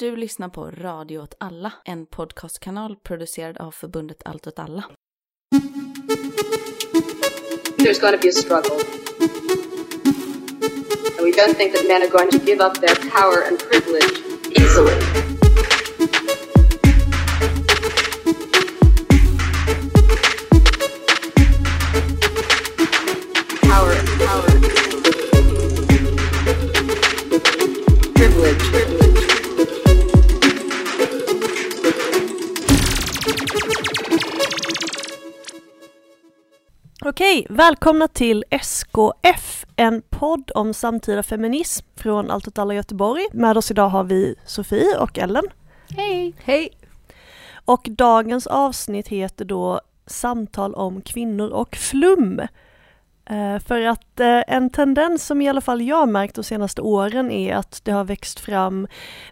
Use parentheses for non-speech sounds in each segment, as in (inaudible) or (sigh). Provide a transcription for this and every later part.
Du lyssnar på Radio åt alla, en podcastkanal producerad av förbundet Allt åt alla. There's going be a struggle. And we don't think that men are going to give up their power and privilege easily. Välkomna till SKF, en podd om samtida feminism från Allt åt alla Göteborg. Med oss idag har vi Sofie och Ellen. Hej! Hej! Och dagens avsnitt heter då Samtal om kvinnor och flum. Eh, För att eh, en tendens som i alla fall jag märkt de senaste åren är att det har växt fram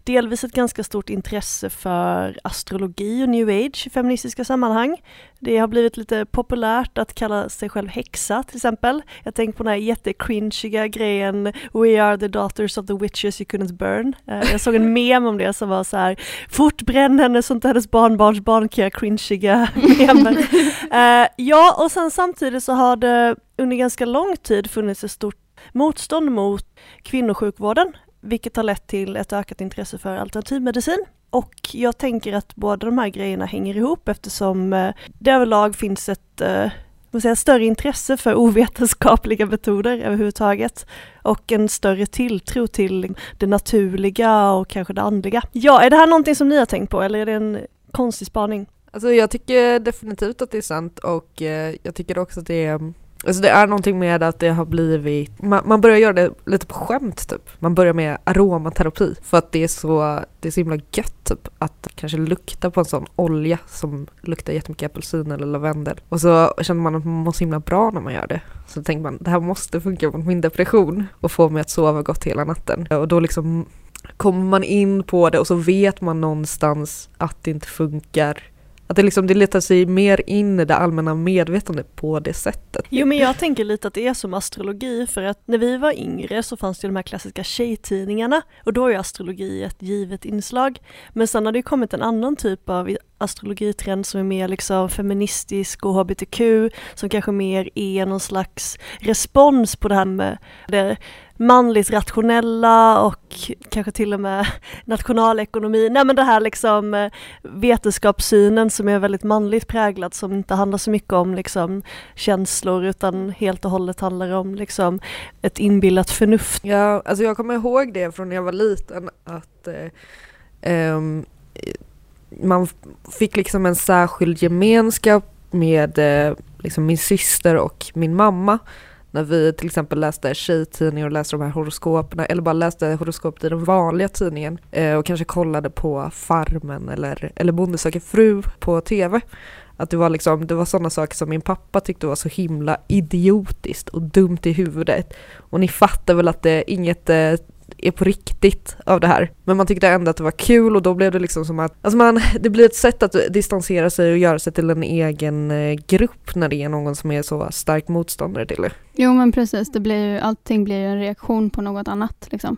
delvis ett ganska stort intresse för astrologi och new age i feministiska sammanhang. Det har blivit lite populärt att kalla sig själv häxa till exempel. Jag tänker på den här jättecringiga grejen We are the daughters of the witches you couldn't burn. Eh, Jag såg en (laughs) mem om det som var så här Fort bränn henne så inte hennes barnbarns barn kan göra cringiga memer. (laughs) Ja, och sen samtidigt så har det under ganska lång tid funnits ett stort motstånd mot kvinnosjukvården, vilket har lett till ett ökat intresse för alternativmedicin. Och jag tänker att båda de här grejerna hänger ihop eftersom eh, det överlag finns ett eh, man säga, större intresse för ovetenskapliga metoder överhuvudtaget och en större tilltro till det naturliga och kanske det andliga. Ja, är det här någonting som ni har tänkt på eller är det en konstig spaning? Alltså jag tycker definitivt att det är sant och eh, jag tycker också att det är Alltså det är någonting med att det har blivit, man, man börjar göra det lite på skämt typ. Man börjar med aromaterapi för att det är så, det är så himla gött typ att kanske lukta på en sån olja som luktar jättemycket apelsin eller lavendel. Och så känner man att man mår så himla bra när man gör det. Så tänker man, det här måste funka mot min depression och få mig att sova gott hela natten. Och då liksom kommer man in på det och så vet man någonstans att det inte funkar. Att det liksom, det letar sig mer in i det allmänna medvetandet på det sättet. Jo men jag tänker lite att det är som astrologi för att när vi var yngre så fanns det ju de här klassiska tjejtidningarna och då är ju astrologi ett givet inslag. Men sen har det ju kommit en annan typ av astrologitrend som är mer liksom feministisk och hbtq som kanske mer är någon slags respons på det här med det manligt rationella och kanske till och med (laughs) nationalekonomi. Nej men det här liksom eh, vetenskapssynen som är väldigt manligt präglad som inte handlar så mycket om liksom känslor utan helt och hållet handlar om liksom ett inbillat förnuft. Ja, alltså jag kommer ihåg det från när jag var liten att eh, eh, man fick liksom en särskild gemenskap med eh, liksom min syster och min mamma när vi till exempel läste tjejtidningar och läste de här horoskoperna eller bara läste horoskopet i den vanliga tidningen eh, och kanske kollade på Farmen eller, eller Bonde söker fru på tv. Att det var liksom, det var sådana saker som min pappa tyckte var så himla idiotiskt och dumt i huvudet. Och ni fattar väl att det inget eh, är på riktigt av det här. Men man tyckte ändå att det var kul och då blev det liksom som att, alltså man, det blir ett sätt att distansera sig och göra sig till en egen eh, grupp när det är någon som är så stark motståndare till det. Jo men precis, det blir ju, allting blir ju en reaktion på något annat. Liksom.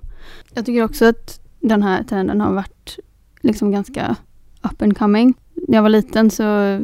Jag tycker också att den här trenden har varit liksom ganska up and coming. När jag var liten så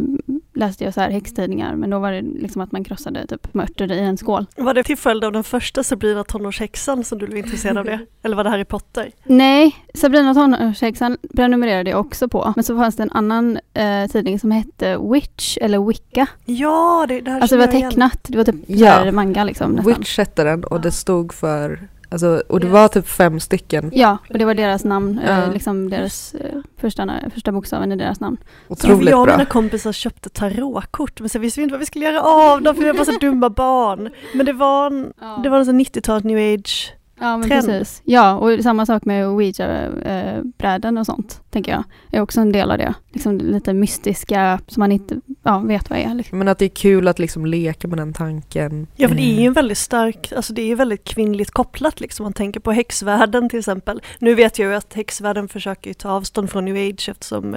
läste jag så här häxtidningar men då var det liksom att man krossade typ mörter i en skål. Var det till följd av den första Sabrina tonårshäxan som du blev intresserad av det? (laughs) Eller var det Harry Potter? Nej, Sabrina tonårshäxan prenumererade jag också på. Men så fanns det en annan eh, tidning som hette Witch eller Wicca. Ja, det, det här Alltså det var jag igen. tecknat, det var typ ja. manga liksom nästan. Witch hette den och det stod för, alltså, och det var typ fem stycken. Ja, och det var deras namn, Ja. eh, liksom deras eh, första, första bokstaven i deras namn. Otroligt jag och bra. mina kompisar köpte tarotkort men så visste vi inte vad vi skulle göra av dem för vi var så dumma barn. Men det var en, det var en sån 90-tals new age. Ja, men trend. precis. Ja, och samma sak med Ouija-bräden och sånt, tänker jag. Är också en del av det. Liksom lite mystiska, som man inte ja, vet vad är. Liksom. Men att det är kul att liksom leka med den tanken. Ja för det är ju Eh, en väldigt stark, alltså det är ju väldigt kvinnligt kopplat liksom. Man tänker på häxvärlden till exempel. Nu vet jag ju att häxvärlden försöker ju ta avstånd från new age eftersom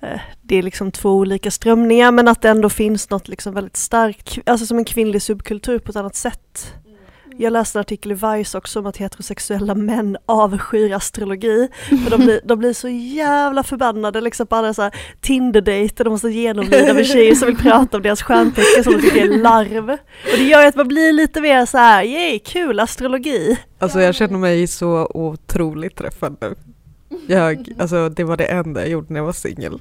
eh, det är liksom två olika strömningar men att det ändå finns något liksom väldigt starkt, alltså som en kvinnlig subkultur på ett annat sätt. Jag läste en artikel i Vice också om att heterosexuella män avskyr astrologi. (laughs) För de blir, de blir så jävla förbannade liksom på alla så här Tinder-dejter de måste genomlida med tjejer som vill prata om deras stjärntecken som de tycker är larv. Och det gör ju att man blir lite mer så här, yay, kul astrologi. Alltså jag känner mig så otroligt träffad nu. Jag, alltså det var det enda jag gjorde när jag var singel.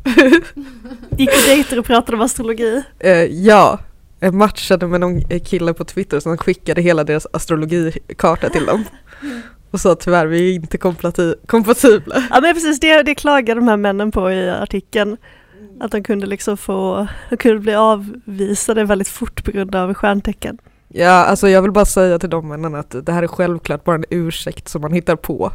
Gick på dejter och pratade om astrologi. Eh, ja, jag matchade med någon kille på Twitter som skickade hela deras astrologikarta till dem. (laughs) Och sa tyvärr, vi är inte kompatibla. Ja men precis, det, det klagar de här männen på i artikeln. Att de kunde liksom få, de kunde bli avvisade väldigt fort på grund av stjärntecken. Ja, alltså jag vill bara säga till de männen att det här är självklart bara en ursäkt som man hittar på.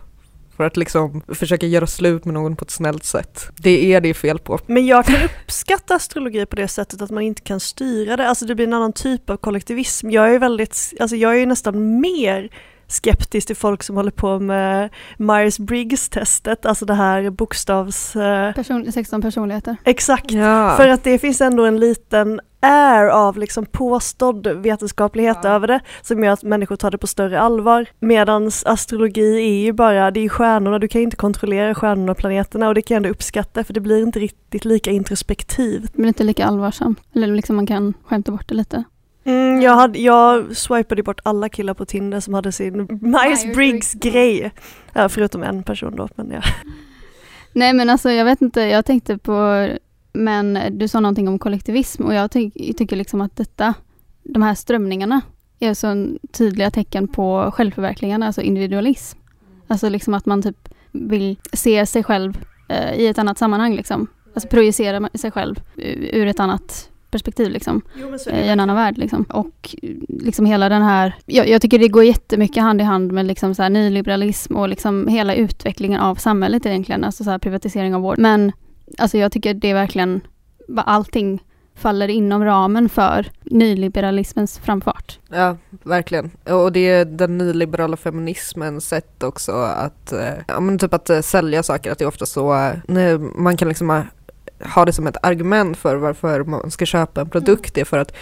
För att liksom försöka göra slut med någon på ett snällt sätt. Det är det fel på. Men jag kan uppskatta astrologi på det sättet att man inte kan styra det, alltså det blir en annan typ av kollektivism. Jag är väldigt, alltså jag är nästan mer skeptisk till folk som håller på med Myers-Briggs-testet, alltså det här bokstavs... eh, Person, 16 personligheter. Exakt, Ja. för att det finns ändå en liten air av liksom påstådd vetenskaplighet Ja. över det som gör att människor tar det på större allvar. Medan astrologi är ju bara, det är ju stjärnorna, du kan inte kontrollera stjärnorna och planeterna och det kan jag ändå uppskatta för det blir inte riktigt lika introspektivt. Men inte lika allvarsamt. Eller liksom man kan skämta bort det lite. Mm, jag, hade, jag swipade bort alla killar på Tinder som hade sin (laughs) Myers-Briggs-grej. Ja, förutom en person då, men ja. (laughs) Nej men alltså jag vet inte, jag tänkte på, men du sa någonting om kollektivism och jag ty tycker liksom att detta, de här strömningarna är så tydliga tecken på självförverkligande, alltså individualism. Alltså liksom att man typ vill se sig själv eh, i ett annat sammanhang liksom. Alltså projicera sig själv u- ur ett annat perspektiv liksom. eh, i en annan värld. Liksom. Och liksom hela den här, jag, jag tycker det går jättemycket hand i hand med liksom så här nyliberalism och liksom hela utvecklingen av samhället egentligen, alltså så här privatisering av vård. Men alltså jag tycker det är verkligen, allting faller inom ramen för nyliberalismens framfart. Ja, verkligen. Och det är den nyliberala feminismens sätt också att, eh, ja men typ att eh, sälja saker, att det är ofta så, man kan liksom ha- det som ett argument för varför man ska köpa en produkt, det är för att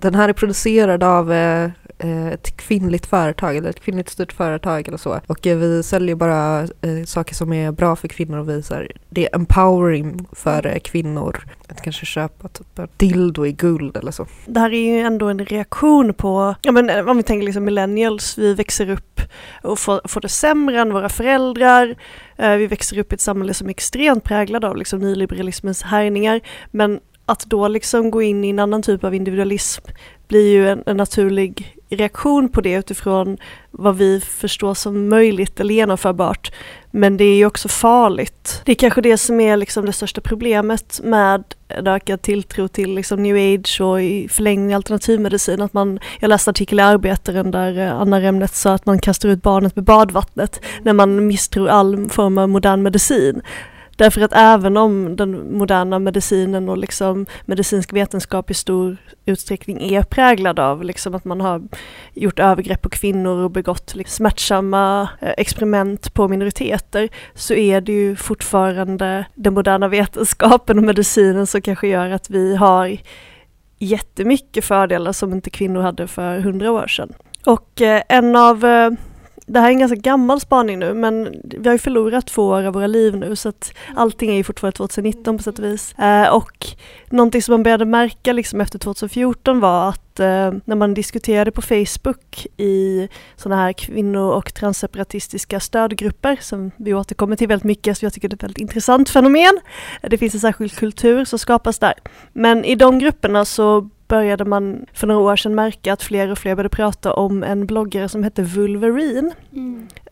den här är producerad av eh, Eh, ett kvinnligt företag eller ett kvinnligt styrt företag eller så. Och eh, vi säljer bara eh, saker som är bra för kvinnor och visar det är empowering för kvinnor. Att kanske köpa typ en dildo i guld eller så. Det här är ju ändå en reaktion på, ja men om vi tänker liksom millennials, vi växer upp och får, får det sämre än våra föräldrar. Vi växer upp i ett samhälle som är extremt präglat av liksom nyliberalismens härjningar. Men att då liksom gå in i en annan typ av individualism blir ju en, en naturlig reaktion på det utifrån vad vi förstår som möjligt eller genomförbart. Men det är ju också farligt. Det är kanske det som är liksom det största problemet med en ökad tilltro till liksom new age och i förlängning alternativmedicin. Att man, jag läste en artikel i Arbetaren där eh, Anna Remnet sa att man kastar ut barnet med badvattnet när man misstror all form av modern medicin. Därför att även om den moderna medicinen och liksom medicinsk vetenskap i stor utsträckning är präglad av liksom att man har gjort övergrepp på kvinnor och begått liksom smärtsamma eh, experiment på minoriteter så är det ju fortfarande den moderna vetenskapen och medicinen som kanske gör att vi har jättemycket fördelar som inte kvinnor hade för hundra år sedan. Och eh, en av eh, det här är en ganska gammal spaning nu men vi har ju förlorat två år av våra liv nu så att allting är ju fortfarande 2019 på sätt och vis. Eh, och någonting som man började märka liksom efter 2014 var att eh, när man diskuterade på Facebook i sådana här kvinno och transseparatistiska stödgrupper som vi återkommer till väldigt mycket så jag tycker det är ett väldigt intressant fenomen. Det finns en särskild kultur som skapas där. Men i de grupperna så började man för några år sedan märka att fler och fler började prata om en bloggare som hette Vulverine.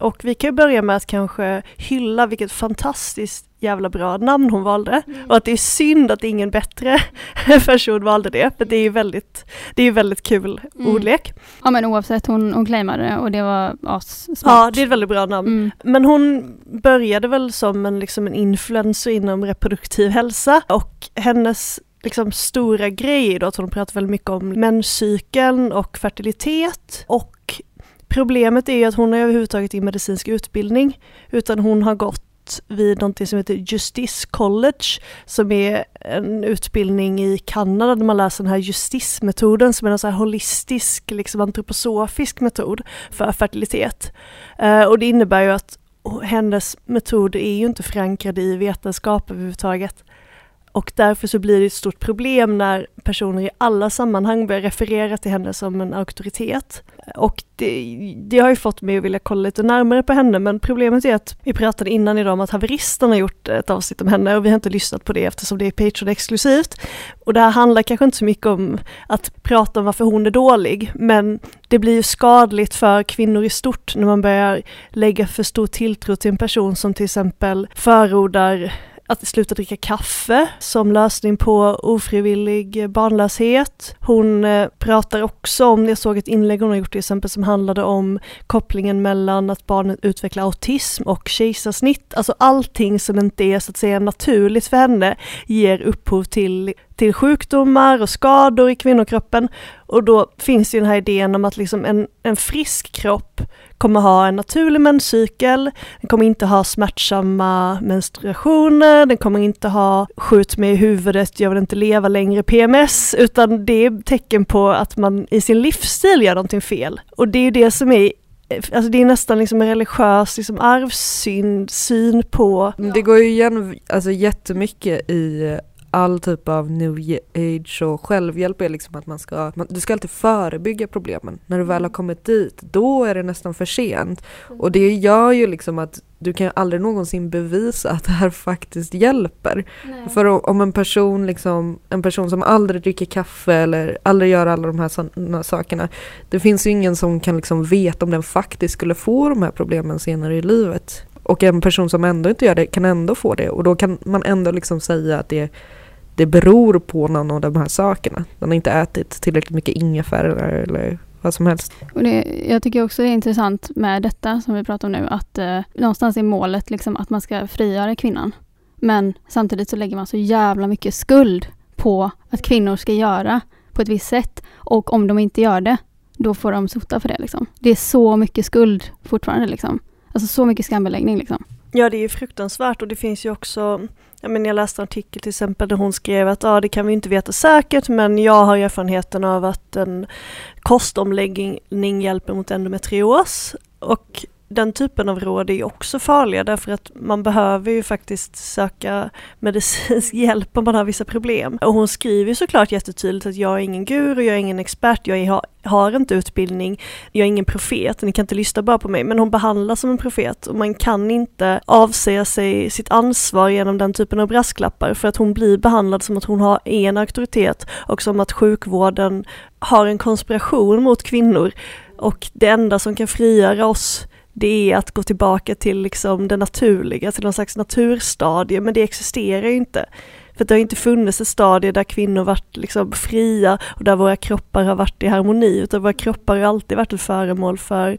Och vi kan ju börja med att kanske hylla vilket fantastiskt jävla bra namn hon valde. Och att det är synd att ingen bättre (laughs) person valde det. För det är ju väldigt, det är väldigt kul Mm. ordlek. Ja men oavsett, hon, hon claimade det och det var assmart. Ja, det är ett väldigt bra namn. Mm. Men hon började väl som en, liksom en influencer inom reproduktiv hälsa och hennes liksom stora grej i då att hon pratar väldigt mycket om menscykeln och fertilitet och problemet är ju att hon har överhuvudtaget ingen medicinsk utbildning utan hon har gått vid någonting som heter Justice College som är en utbildning i Kanada där man läser den här justismetoden som är en så här holistisk, liksom antroposofisk metod för fertilitet. Eh, och det innebär ju att hennes metoder är ju inte förankrade i vetenskap överhuvudtaget. Och därför så blir det ett stort problem när personer i alla sammanhang börjar referera till henne som en auktoritet. Och det, det har ju fått mig att vilja kolla lite närmare på henne, men problemet är att vi pratade innan idag om att haveristen har gjort ett avsnitt om henne och vi har inte lyssnat på det eftersom det är Patreon-exklusivt. Och det här handlar kanske inte så mycket om att prata om varför hon är dålig, men det blir ju skadligt för kvinnor i stort när man börjar lägga för stor tilltro till en person som till exempel förordar att sluta dricka kaffe som lösning på ofrivillig barnlöshet. Hon eh, pratar också om, jag såg ett inlägg hon har gjort till exempel som handlade om kopplingen mellan att barnet utvecklar autism och kejsarsnitt. Alltså allting som inte är så att säga naturligt för henne ger upphov till till sjukdomar och skador i kvinnokroppen. Och då finns ju den här idén om att liksom en, en frisk kropp kommer ha en naturlig menscykel, den kommer inte ha smärtsamma menstruationer, den kommer inte ha skjut mig i huvudet, jag vill inte leva längre PMS, utan det är tecken på att man i sin livsstil gör någonting fel. Och det är ju det som är Alltså det är nästan liksom en religiös liksom arvssyn syn på... Det går ju igen alltså jättemycket i all typ av new age och självhjälp är liksom att man ska, man, du ska alltid förebygga problemen. När du väl har kommit dit, då är det nästan för sent. Och det gör ju liksom att du kan aldrig någonsin bevisa att det här faktiskt hjälper. Nej. För om en person, liksom, en person som aldrig dricker kaffe eller aldrig gör alla de här såna sakerna. Det finns ju ingen som kan liksom veta om den faktiskt skulle få de här problemen senare i livet. Och en person som ändå inte gör det kan ändå få det och då kan man ändå liksom säga att det det beror på någon av de här sakerna. Den har inte ätit tillräckligt mycket ingefära eller, vad som helst. Och det, jag tycker också det är intressant med detta som vi pratar om nu, att eh, någonstans är målet liksom att man ska frigöra kvinnan. Men samtidigt så lägger man så jävla mycket skuld på att kvinnor ska göra på ett visst sätt. Och om de inte gör det, då får de sota för det. Liksom. Det är så mycket skuld fortfarande. Liksom. Alltså så mycket skambeläggning. Liksom. Ja, det är ju fruktansvärt och det finns ju också Ja, men jag läste en artikel till exempel där hon skrev att ah, det kan vi inte veta säkert men jag har erfarenheten av att en kostomläggning hjälper mot endometrios. Och den typen av råd är ju också farliga därför att man behöver ju faktiskt söka medicinsk (laughs) hjälp om man har vissa problem. Och hon skriver såklart jättetydligt att jag är ingen guru, jag är ingen expert, jag är, har inte utbildning, jag är ingen profet, ni kan inte lyssna bara på mig. Men hon behandlas som en profet och man kan inte avsäga sig sitt ansvar genom den typen av brasklappar för att hon blir behandlad som att hon har en auktoritet och som att sjukvården har en konspiration mot kvinnor och det enda som kan frigöra oss det är att gå tillbaka till liksom det naturliga, till någon slags naturstadie, men det existerar ju inte. För det har inte funnits ett stadie där kvinnor varit liksom fria och där våra kroppar har varit i harmoni, utan våra kroppar har alltid varit ett föremål för,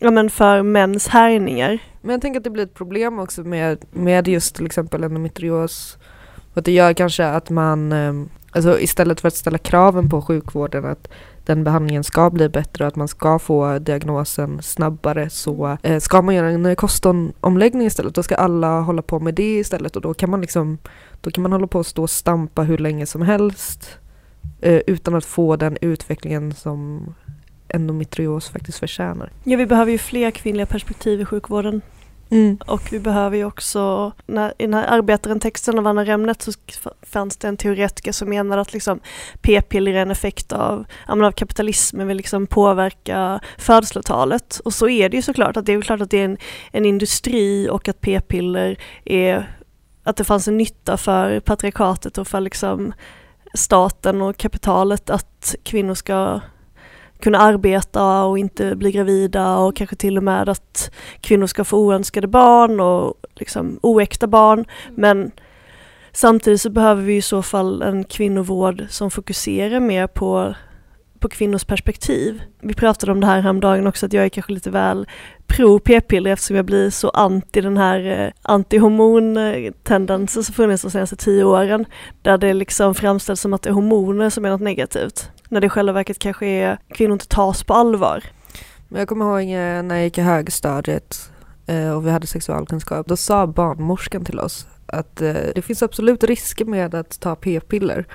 ja men för mäns härningar. Men jag tänker att det blir ett problem också med, med just till exempel endometrios, att det gör kanske att man, eh, alltså istället för att ställa kraven på sjukvården att den behandlingen ska bli bättre och att man ska få diagnosen snabbare så eh, ska man göra en eh, kostomläggning istället. Då ska alla hålla på med det istället och då kan man liksom då kan man hålla på och stå och stampa hur länge som helst eh, utan att få den utvecklingen som endometrios faktiskt förtjänar. Ja, vi behöver ju fler kvinnliga perspektiv i sjukvården. Mm. Och vi behöver ju också, när, i den här arbetaren-texten av Anna Remnet så fanns det en teoretiker som menade att liksom p-piller är en effekt av, av kapitalismen vill liksom påverka födslotalet. Och så är det ju såklart, att det är klart att det är en, en industri och att p-piller är, att det fanns en nytta för patriarkatet och för liksom staten och kapitalet att kvinnor ska kunna arbeta och inte bli gravida och kanske till och med att kvinnor ska få oönskade barn och liksom oäkta barn. Mm. Men samtidigt så behöver vi i så fall en kvinnovård som fokuserar mer på, på kvinnors perspektiv. Vi pratade om det här häromdagen också att jag är kanske lite väl pro p-piller eftersom jag blir så anti den här eh, anti-hormontendensen som funnits de senaste tio åren. Där det liksom framställs som att det är hormoner som är något negativt. När det i själva verket kanske är kvinnor inte tas på allvar. Men jag kommer ihåg eh, när jag gick i högstadiet eh, och vi hade sexualkunskap, då sa barnmorskan till oss att eh, det finns absolut risker med att ta p-piller.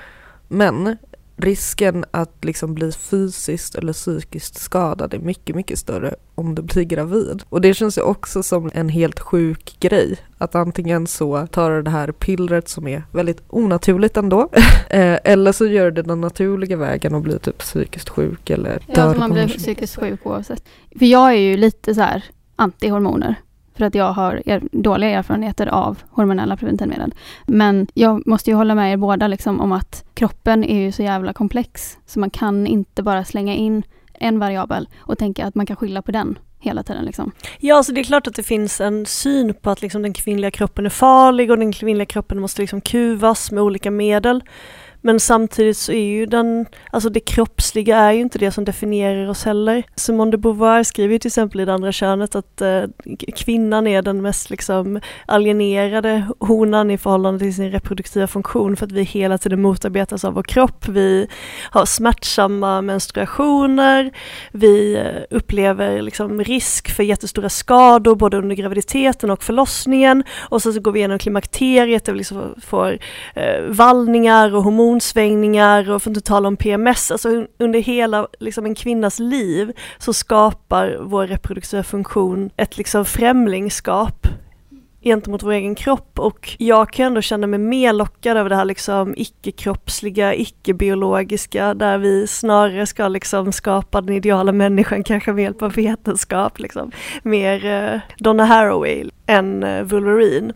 Men risken att liksom bli fysiskt eller psykiskt skadad är mycket, mycket större om du blir gravid. Och det känns ju också som en helt sjuk grej. Att antingen så tar du det här pillret som är väldigt onaturligt ändå. (laughs) eh, eller så gör du det den naturliga vägen och blir typ psykiskt sjuk eller Ja, dör att man blir psykiskt sjuk oavsett. För jag är ju lite så här anti-hormoner. För att jag har er, dåliga erfarenheter av hormonella preventivmedel. Men jag måste ju hålla med er båda liksom om att kroppen är ju så jävla komplex. Så man kan inte bara slänga in en variabel och tänka att man kan skylla på den hela tiden. Liksom. Ja, så det är klart att det finns en syn på att liksom den kvinnliga kroppen är farlig och den kvinnliga kroppen måste liksom kuvas med olika medel. Men samtidigt så är ju den, alltså det kroppsliga är ju inte det som definierar oss heller. Simone de Beauvoir skriver ju till exempel i det andra könet att eh, kvinnan är den mest liksom alienerade honan i förhållande till sin reproduktiva funktion för att vi hela tiden motarbetas av vår kropp. Vi har smärtsamma menstruationer, vi eh, upplever liksom risk för jättestora skador både under graviditeten och förlossningen och sen så går vi igenom klimakteriet där vi liksom får eh, vallningar och hormoner hormonsvängningar och för att inte tala om PMS. Alltså under hela liksom, en kvinnas liv så skapar vår reproduktiva funktion ett liksom främlingskap gentemot vår egen kropp och jag kan ändå känna mig mer lockad över det här liksom icke-kroppsliga, icke-biologiska där vi snarare ska liksom skapa den ideala människan kanske med hjälp av vetenskap liksom. Mer eh, Donna Haraway än eh, Wolverine.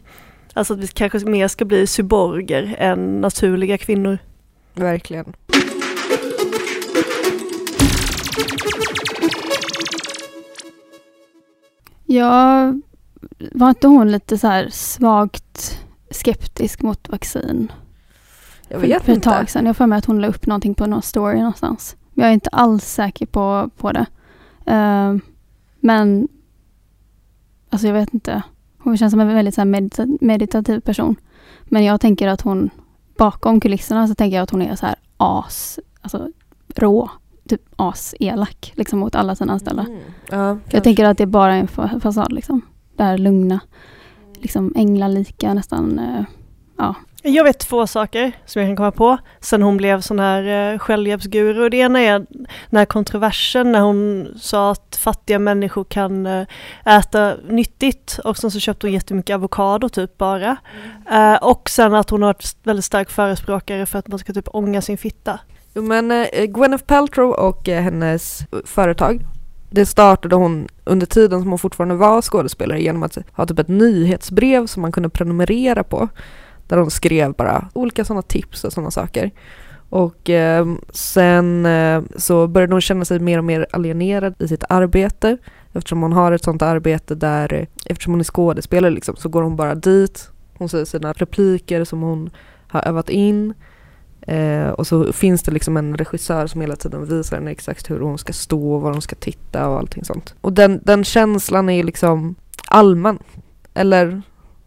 Alltså att vi kanske mer ska bli cyborger än naturliga kvinnor. Verkligen. Jag var inte hon lite så här svagt skeptisk mot vaccin? Jag vet för ett inte. tag sedan. Jag för mig att hon la upp någonting på någon story någonstans. Jag är inte alls säker på, på det. Eh, men alltså jag vet inte. Hon känns som en väldigt så medita- meditativ person. Men jag tänker att hon bakom kulisserna så tänker jag att hon är så här as, alltså rå, typ as-elak liksom mot alla sina anställda. Mm. Ja, Jag tänker att det är bara en fa- fasad liksom. Det här lugna, liksom änglalika nästan. eh, ja. Jag vet två saker som jag kan komma på sen hon blev sån här eh, självhjälpsguru. Det ena är den här kontroversen när hon sa att fattiga människor kan eh, äta nyttigt och sen så köpte hon jättemycket avokado typ bara. Eh, och sen att hon har varit väldigt stark förespråkare för att man ska typ ånga sin fitta. Jo men eh, Gwyneth Paltrow och hennes företag det startade hon under tiden som hon fortfarande var skådespelare genom att ha typ ett nyhetsbrev som man kunde prenumerera på. Där hon skrev bara olika sådana tips och sådana saker. Och eh, sen eh, så började hon känna sig mer och mer alienerad i sitt arbete. Eftersom hon har ett sådant arbete där, eftersom hon är skådespelare liksom, så går hon bara dit. Hon säger sina repliker som hon har övat in. Eh, och så finns det liksom en regissör som hela tiden visar henne exakt hur hon ska stå och var hon ska titta och allting sånt. Och den, den känslan är liksom allmän. Eller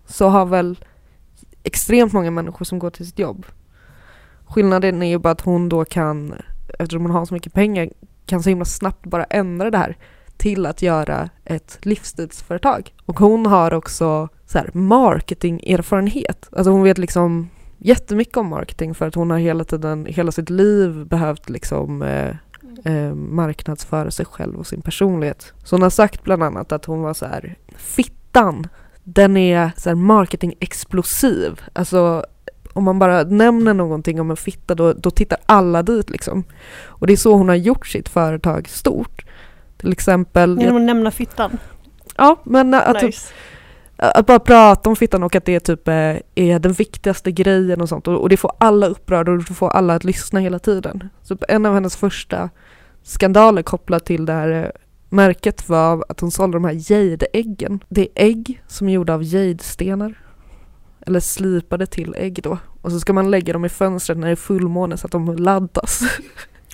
så har väl extremt många människor som går till sitt jobb. Skillnaden är ju bara att hon då kan, eftersom hon har så mycket pengar, kan så himla snabbt bara ändra det här till att göra ett livsstilsföretag. Och hon har också så här marketingerfarenhet. Alltså hon vet liksom jättemycket om marketing för att hon har hela tiden, hela sitt liv behövt liksom eh, eh, marknadsföra sig själv och sin personlighet. Så hon har sagt bland annat att hon var så här, fittan, den är så marketing-explosiv. Alltså om man bara nämner någonting om en fitta då, då tittar alla dit liksom. Och det är så hon har gjort sitt företag stort. Till exempel, Genom att nämna fittan. ja men att, typ, Nice. att bara prata om fittan och att det typ eh, är den viktigaste grejen och sånt och, och det får alla upprörda och det får alla att lyssna hela tiden. Så en av hennes första skandaler kopplat till det här eh, märket var att hon sålde de här jade-äggen. Det är ägg som är gjorda av jadestenar. Eller slipade till ägg då. Och så ska man lägga dem i fönstret när det är fullmåne så att de laddas.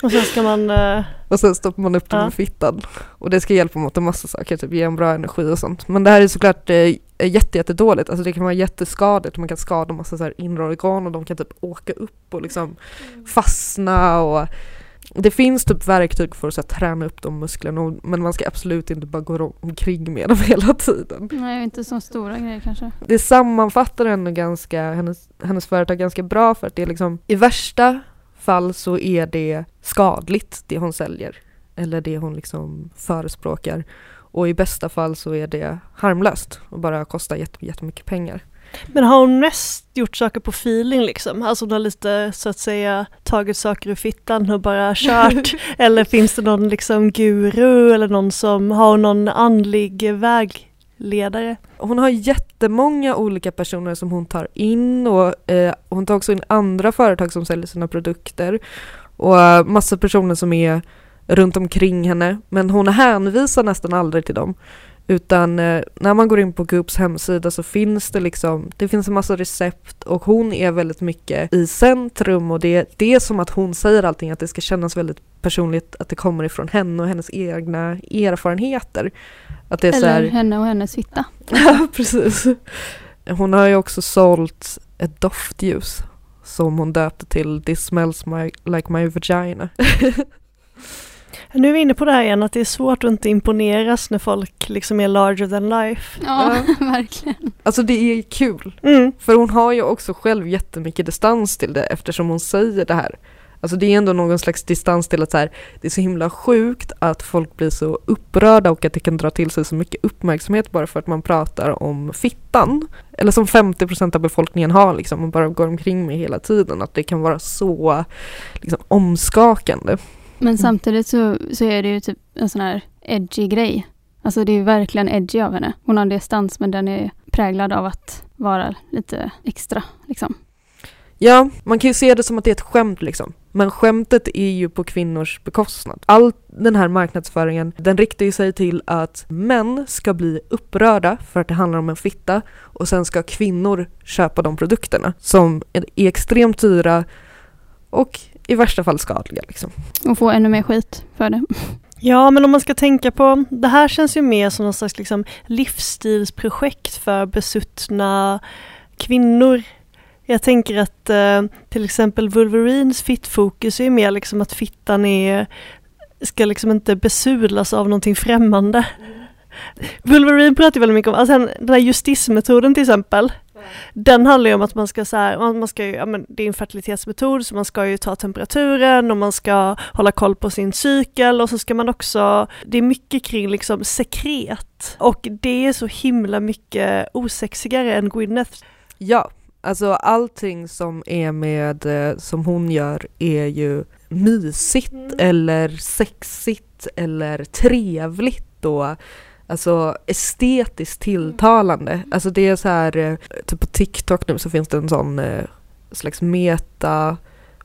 Och sen ska man, eh, (laughs) Och sen stoppar man upp dem Ja. i fittan. Och det ska hjälpa mot en massa saker, typ ge en bra energi och sånt. Men det här är såklart eh, jätte, jätte dåligt. Alltså det kan vara jätteskadligt. Man kan skada massa så här inre organ och de kan typ åka upp och liksom fastna och det finns typ verktyg för att så här, träna upp de musklerna och- men man ska absolut inte bara gå omkring med dem (laughs) hela tiden. Nej, inte så stora grejer kanske. Det sammanfattar ändå ganska hennes, hennes företag ganska bra för att det är liksom i värsta fall så är det skadligt det hon säljer eller det hon liksom förespråkar och i bästa fall så är det harmlöst och bara kostar jätte- jättemycket pengar. Men har hon mest gjort saker på feeling liksom? Alltså hon har lite så att säga tagit saker ur fittan och bara kört? (laughs) eller finns det någon liksom guru eller någon som har någon andlig vägledare? Hon har jättemånga olika personer som hon tar in och eh, hon tar också in andra företag som säljer sina produkter och eh, massa personer som är runt omkring henne men hon hänvisar nästan aldrig till dem utan eh, när man går in på Goops hemsida så finns det liksom, det finns en massa recept och hon är väldigt mycket i centrum och det, det är som att hon säger allting att det ska kännas väldigt personligt att det kommer ifrån henne och hennes egna erfarenheter. Att det är så här, Eller henne och hennes fitta. (laughs) Ja, precis. Hon har ju också sålt ett doftljus som hon döpte till This smells my, like my vagina. (laughs) Nu är vi inne på det här igen att det är svårt att inte imponeras när folk liksom är larger than life. Ja, (laughs) verkligen. Alltså det är kul, Mm. för hon har ju också själv jättemycket distans till det eftersom hon säger det här. Alltså det är ändå någon slags distans till att så här, det är så himla sjukt att folk blir så upprörda och att det kan dra till sig så mycket uppmärksamhet bara för att man pratar om fittan. Eller som 50% av befolkningen har liksom och bara går omkring med hela tiden. Att det kan vara så liksom, omskakande. Men samtidigt så, så är det ju typ en sån här edgy grej. Alltså det är ju verkligen edgy av henne. Hon har en distans men den är präglad av att vara lite extra liksom. Ja, man kan ju se det som att det är ett skämt liksom. Men skämtet är ju på kvinnors bekostnad. All den här marknadsföringen, den riktar ju sig till att män ska bli upprörda för att det handlar om en fitta och sen ska kvinnor köpa de produkterna som är extremt dyra och i värsta fall skadliga liksom. Och få ännu mer skit för det. Ja, men om man ska tänka på, det här känns ju mer som någon slags liksom livsstilsprojekt för besuttna kvinnor. Jag tänker att eh, till exempel Wolverines fittfokus är ju mer liksom att fittan är, ska liksom inte besudlas av någonting främmande. Wolverine pratar ju väldigt mycket om, alltså den här justismetoden till exempel. Den handlar ju om att man ska så här, man ska ju, ja, men det är en fertilitetsmetod så man ska ju ta temperaturen och man ska hålla koll på sin cykel. Och så ska man också, det är mycket kring liksom sekret. Och det är så himla mycket osexigare än Gwyneth. Ja, alltså allting som är med, eh, som hon gör är ju mysigt eller sexigt eller trevligt och alltså estetiskt tilltalande. Alltså det är så här, eh, typ på TikTok nu så finns det en sån eh, slags meta,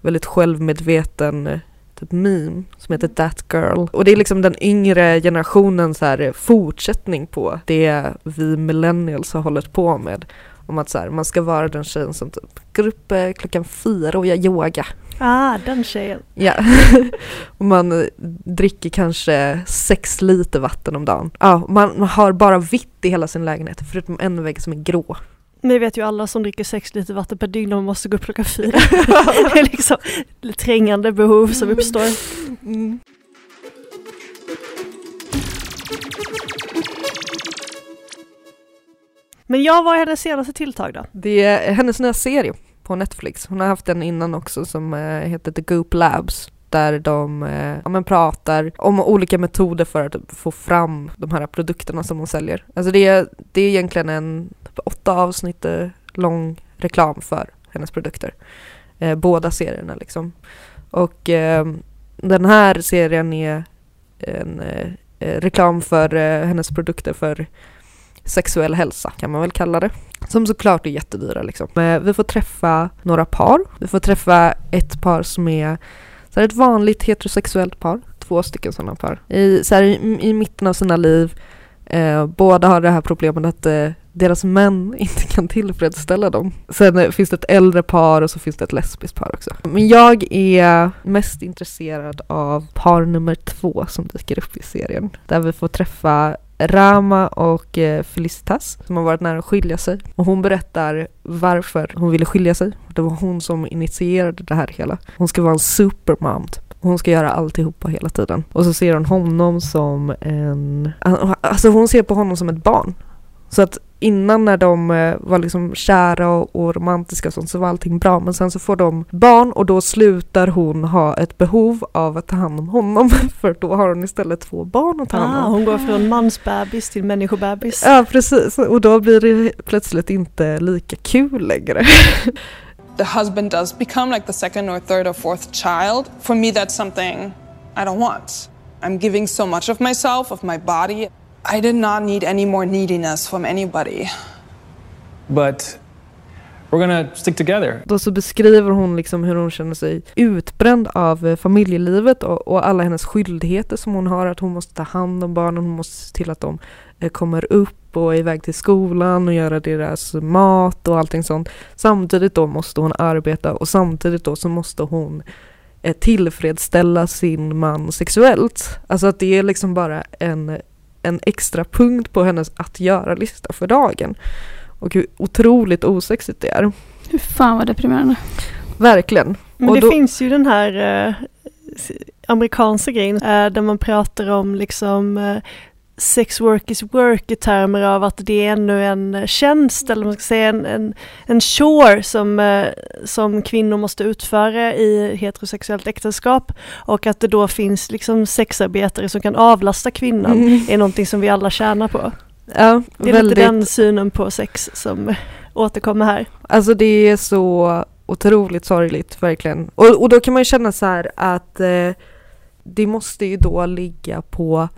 väldigt självmedveten eh, typ meme som heter That Girl. Och det är liksom den yngre generationens här fortsättning på det vi millennials har hållit på med. Om att så här, man ska vara den tjejen som typ går upp klockan fyra och gör yoga. Ah, den tjejen. Ja. (laughs) och man eh, dricker kanske sex liter vatten om dagen. Ja, man, har bara vitt i hela sin lägenhet förutom en vägg som är grå. Det vet ju alla som dricker sex liter vatten per dygn och måste gå upp klockan fyra. (laughs) det är liksom trängande behov som uppstår. Mm. Men jag var hennes senaste tilltag då? Det är hennes nya serie på Netflix. Hon har haft en innan också som eh, heter The Goop Labs. Där de eh, ja, men pratar om olika metoder för att få fram de här produkterna som hon säljer. Alltså det är, det är egentligen en typ åtta avsnitt eh, lång reklam för hennes produkter. Eh, båda serierna liksom. Och eh, den här serien är en eh, eh, reklam för eh, hennes produkter för sexuell hälsa kan man väl kalla det. Som såklart är jättedyra liksom. Eh, vi får träffa några par. Vi får träffa ett par som är så här ett vanligt heterosexuellt par. Två stycken sådana par. I, så här, i, i mitten av sina liv. Eh, båda har det här problemet att eh, deras män (laughs) inte kan tillfredsställa dem. Sen eh, finns det ett äldre par och så finns det ett lesbiskt par också. Men jag är mest intresserad av par nummer två som dyker upp i serien. Där vi får träffa Rama och eh, Felicitas som har varit nära att skilja sig. Och hon berättar varför hon ville skilja sig. Det var hon som initierade det här hela. Hon ska vara en supermom typ. hon ska göra alltihopa hela tiden. Och så ser hon honom som en... Alltså hon ser på honom som ett barn. Så att innan när de eh, var liksom kära och, och romantiska och sånt så var allting bra men sen så får de barn och då slutar hon ha ett behov av att ta hand om honom (laughs) för då har hon istället två barn att ta hand Ah, om. hon går från mansbebis till människobebis. Ja precis och då blir det plötsligt inte lika kul längre. (laughs) the husband does become like the second or third or fourth child, for me, that's something I don't want. I'm giving so much of myself, of my body. I did not need any more neediness from anybody. But we're gonna stick together. Då så beskriver hon liksom hur hon känner sig utbränd av eh, familjelivet och, och alla hennes skyldigheter som hon har. Att hon måste ta hand om barnen, hon måste se till att de eh, kommer upp och är iväg till skolan och göra deras mat och allting sånt. Samtidigt då måste hon arbeta och samtidigt då så måste hon eh, tillfredsställa sin man sexuellt. Alltså att det är liksom bara en, en extra punkt på hennes att göra-lista för dagen. Och hur otroligt osexigt det är. Hur fan vad deprimerande. Verkligen. Men Och det då- finns ju den här eh, amerikanska grejen eh, där man pratar om liksom eh, sex work is work i termer av att det är ännu en tjänst eller man ska säga en, en, en chore som, eh, som kvinnor måste utföra i heterosexuellt äktenskap och att det då finns liksom sexarbetare som kan avlasta kvinnan Mm. är någonting som vi alla tjänar på. Ja, Det är väldigt. lite den synen på sex som återkommer här. Alltså det är så otroligt sorgligt verkligen. Och, och då kan man ju känna så här att eh, det måste ju då ligga på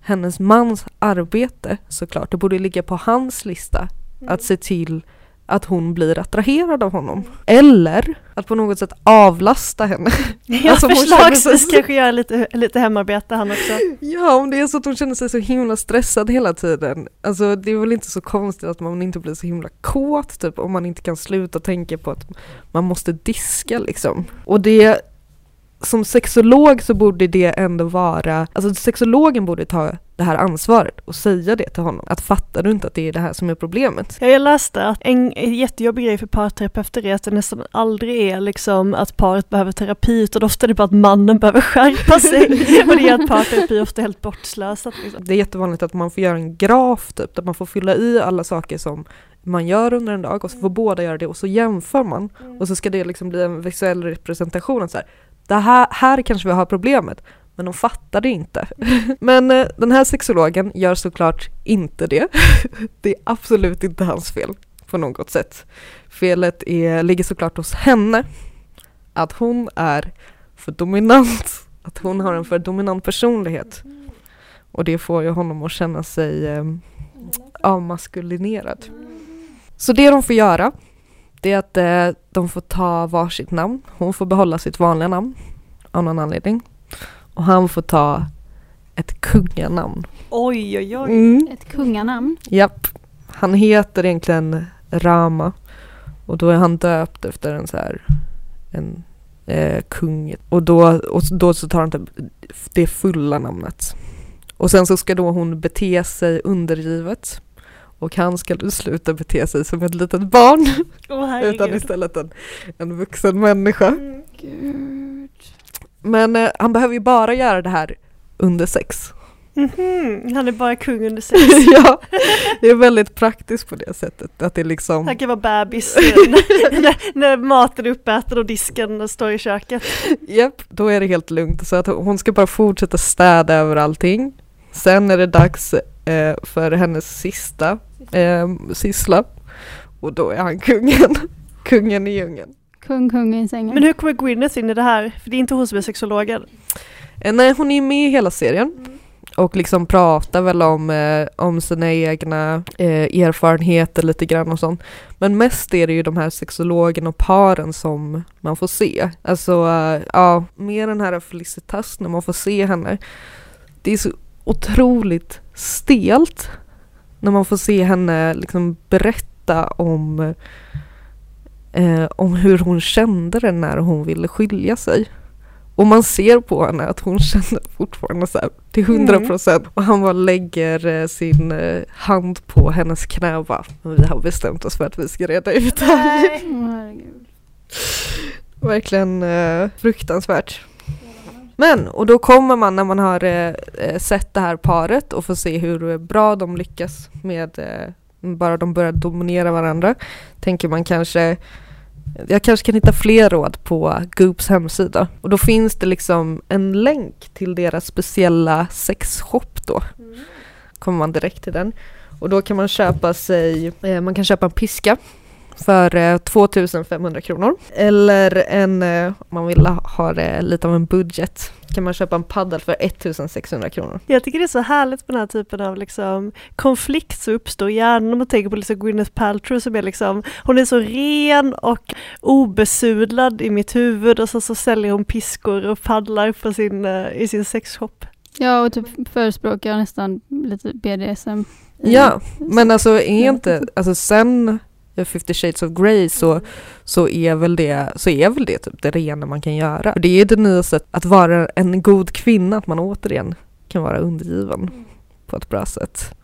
hennes mans arbete såklart. Det borde ligga på hans lista att se till att hon blir attraherad av honom. Eller att på något sätt avlasta henne. (laughs) Ja, Alltså, förslagsvis sig- kanske göra lite, lite hemarbete han också. (laughs) Ja, om det är så att hon känner sig så himla stressad hela tiden. Alltså det är väl inte så konstigt att man inte blir så himla kåt typ om man inte kan sluta tänka på att man måste diska liksom. Och det som sexolog så borde det ändå vara, alltså sexologen borde ta det här ansvaret och säga det till honom. Att fattar du inte att det är det här som är problemet? Ja, jag läste att en jättejobbig grej för parterapeuter är att det nästan aldrig är liksom att paret behöver terapi utan ofta är det bara att mannen behöver skärpa sig. (laughs) och det gör att parterapi ofta är helt bortslösat. Liksom. Det är jättevanligt att man får göra en graf typ, där man får fylla i alla saker som man gör under en dag och så får båda göra det och så jämför man. Och så ska det liksom bli en visuell representation. Så här, det här, här kanske vi har problemet, men de fattar det inte. (laughs) Men eh, den här sexologen gör såklart inte det. (laughs) Det är absolut inte hans fel på något sätt. Felet är, ligger såklart hos henne. Att hon är för dominant. (laughs) Att hon har en för dominant personlighet. Och det får ju honom att känna sig eh, avmaskulinerad. Så det de får göra det är att eh, de får ta varsitt namn. Hon får behålla sitt vanliga namn av någon anledning. Och han får ta ett kunganamn. Oj, oj, oj. Mm. Ett kunganamn. Japp. Han heter egentligen Rama. Och då är han döpt efter en så här en eh, kung. Och då, och då så tar han typ det fulla namnet. Och sen så ska då hon bete sig undergivet. Och han ska då sluta bete sig som ett litet barn. Åh, utan istället en, en vuxen människa. Gud. Men eh, han behöver ju bara göra det här under sex. Mhm, Han är bara kung under (laughs) sex. ja, det är väldigt praktiskt på det sättet. Att det liksom... Han kan vara bebis när, när, när maten är uppäten och disken står i köket. Japp, då är det helt lugnt. Så att hon ska bara fortsätta städa över allting. Sen är det dags eh, för hennes sista eh, syssla. Och då är han kungen. (laughs) Kungen i djungeln. Kung, kung i sängen. Men hur kommer Gwyneth in i det här? För det är inte hon som är sexologen. Eh, nej, hon är med i hela serien. Och liksom pratar väl om, eh, om sina egna eh, erfarenheter lite grann och sånt. Men mest är det ju de här sexologerna och paren som man får se. Alltså, eh, ja, med den här Felicitas när man får se henne. Det är så otroligt stelt när man får se henne liksom berätta om, eh, om hur hon kände det när hon ville skilja sig. Och man ser på henne att hon (laughs) känner fortfarande så här till hundra procent. Och han bara lägger eh, sin eh, hand på hennes knä och bara, vi har bestämt oss för att vi ska reda ut det här. (laughs) Verkligen eh, fruktansvärt. Men, och då kommer man när man har eh, eh, sett det här paret och får se hur bra de lyckas med eh, bara de börjar dominera varandra, tänker man kanske jag kanske kan hitta fler råd på Goops hemsida. Och då finns det liksom en länk till deras speciella sexshop då. Kommer man direkt till den. Och då kan man köpa sig, eh, man kan köpa en piska för eh, 2500 kronor. Eller en, eh, om man vill ha det lite av en budget, kan man köpa en paddel för 1600 kronor. Jag tycker det är så härligt med den här typen av liksom konflikt som uppstår i hjärnan om man tänker på liksom Gwyneth Paltrow som är liksom, hon är så ren och obesudlad i mitt huvud och så, så säljer hon piskor och paddlar på sin, eh, i sin sexshop. Ja, och typ förespråkar nästan lite BDSM. Ja, men alltså är inte, alltså sen 50 shades of Grey så, så, är väl det, så är väl det typ det rena man kan göra. För det är det nya sättet att vara en god kvinna, att man återigen kan vara undergiven på ett bra sätt.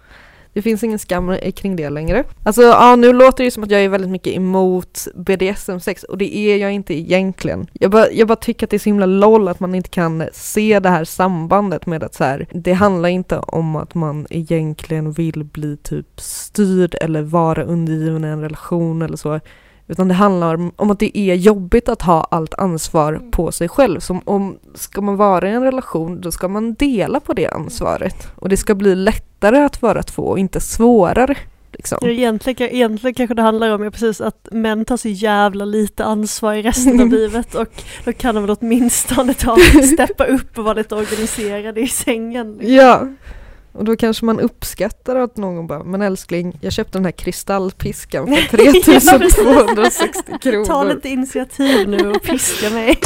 Det finns ingen skam kring det längre. Alltså ja, nu låter det ju som att jag är väldigt mycket emot BDSM-sex och det är jag inte egentligen. Jag bara, jag bara tycker att det är så himla loll att man inte kan se det här sambandet med att så här, det handlar inte om att man egentligen vill bli typ styrd eller vara undergiven i en relation eller så. Utan det handlar om att det är jobbigt att ha allt ansvar på sig själv. Som om ska man vara i en relation då ska man dela på det ansvaret. Och det ska bli lättare att vara två och inte svårare. Liksom. Egentligen, egentligen kanske det handlar om ja, precis att män tar så jävla lite ansvar i resten av (laughs) livet och då kan de väl åtminstone ta, (laughs) steppa upp och vara lite organiserade i sängen. liksom. Ja, och då kanske man uppskattar att någon bara, men älskling, jag köpte den här kristallpiskan för (laughs) Ja, precis. 3260 kronor. Ta lite initiativ nu och piska mig.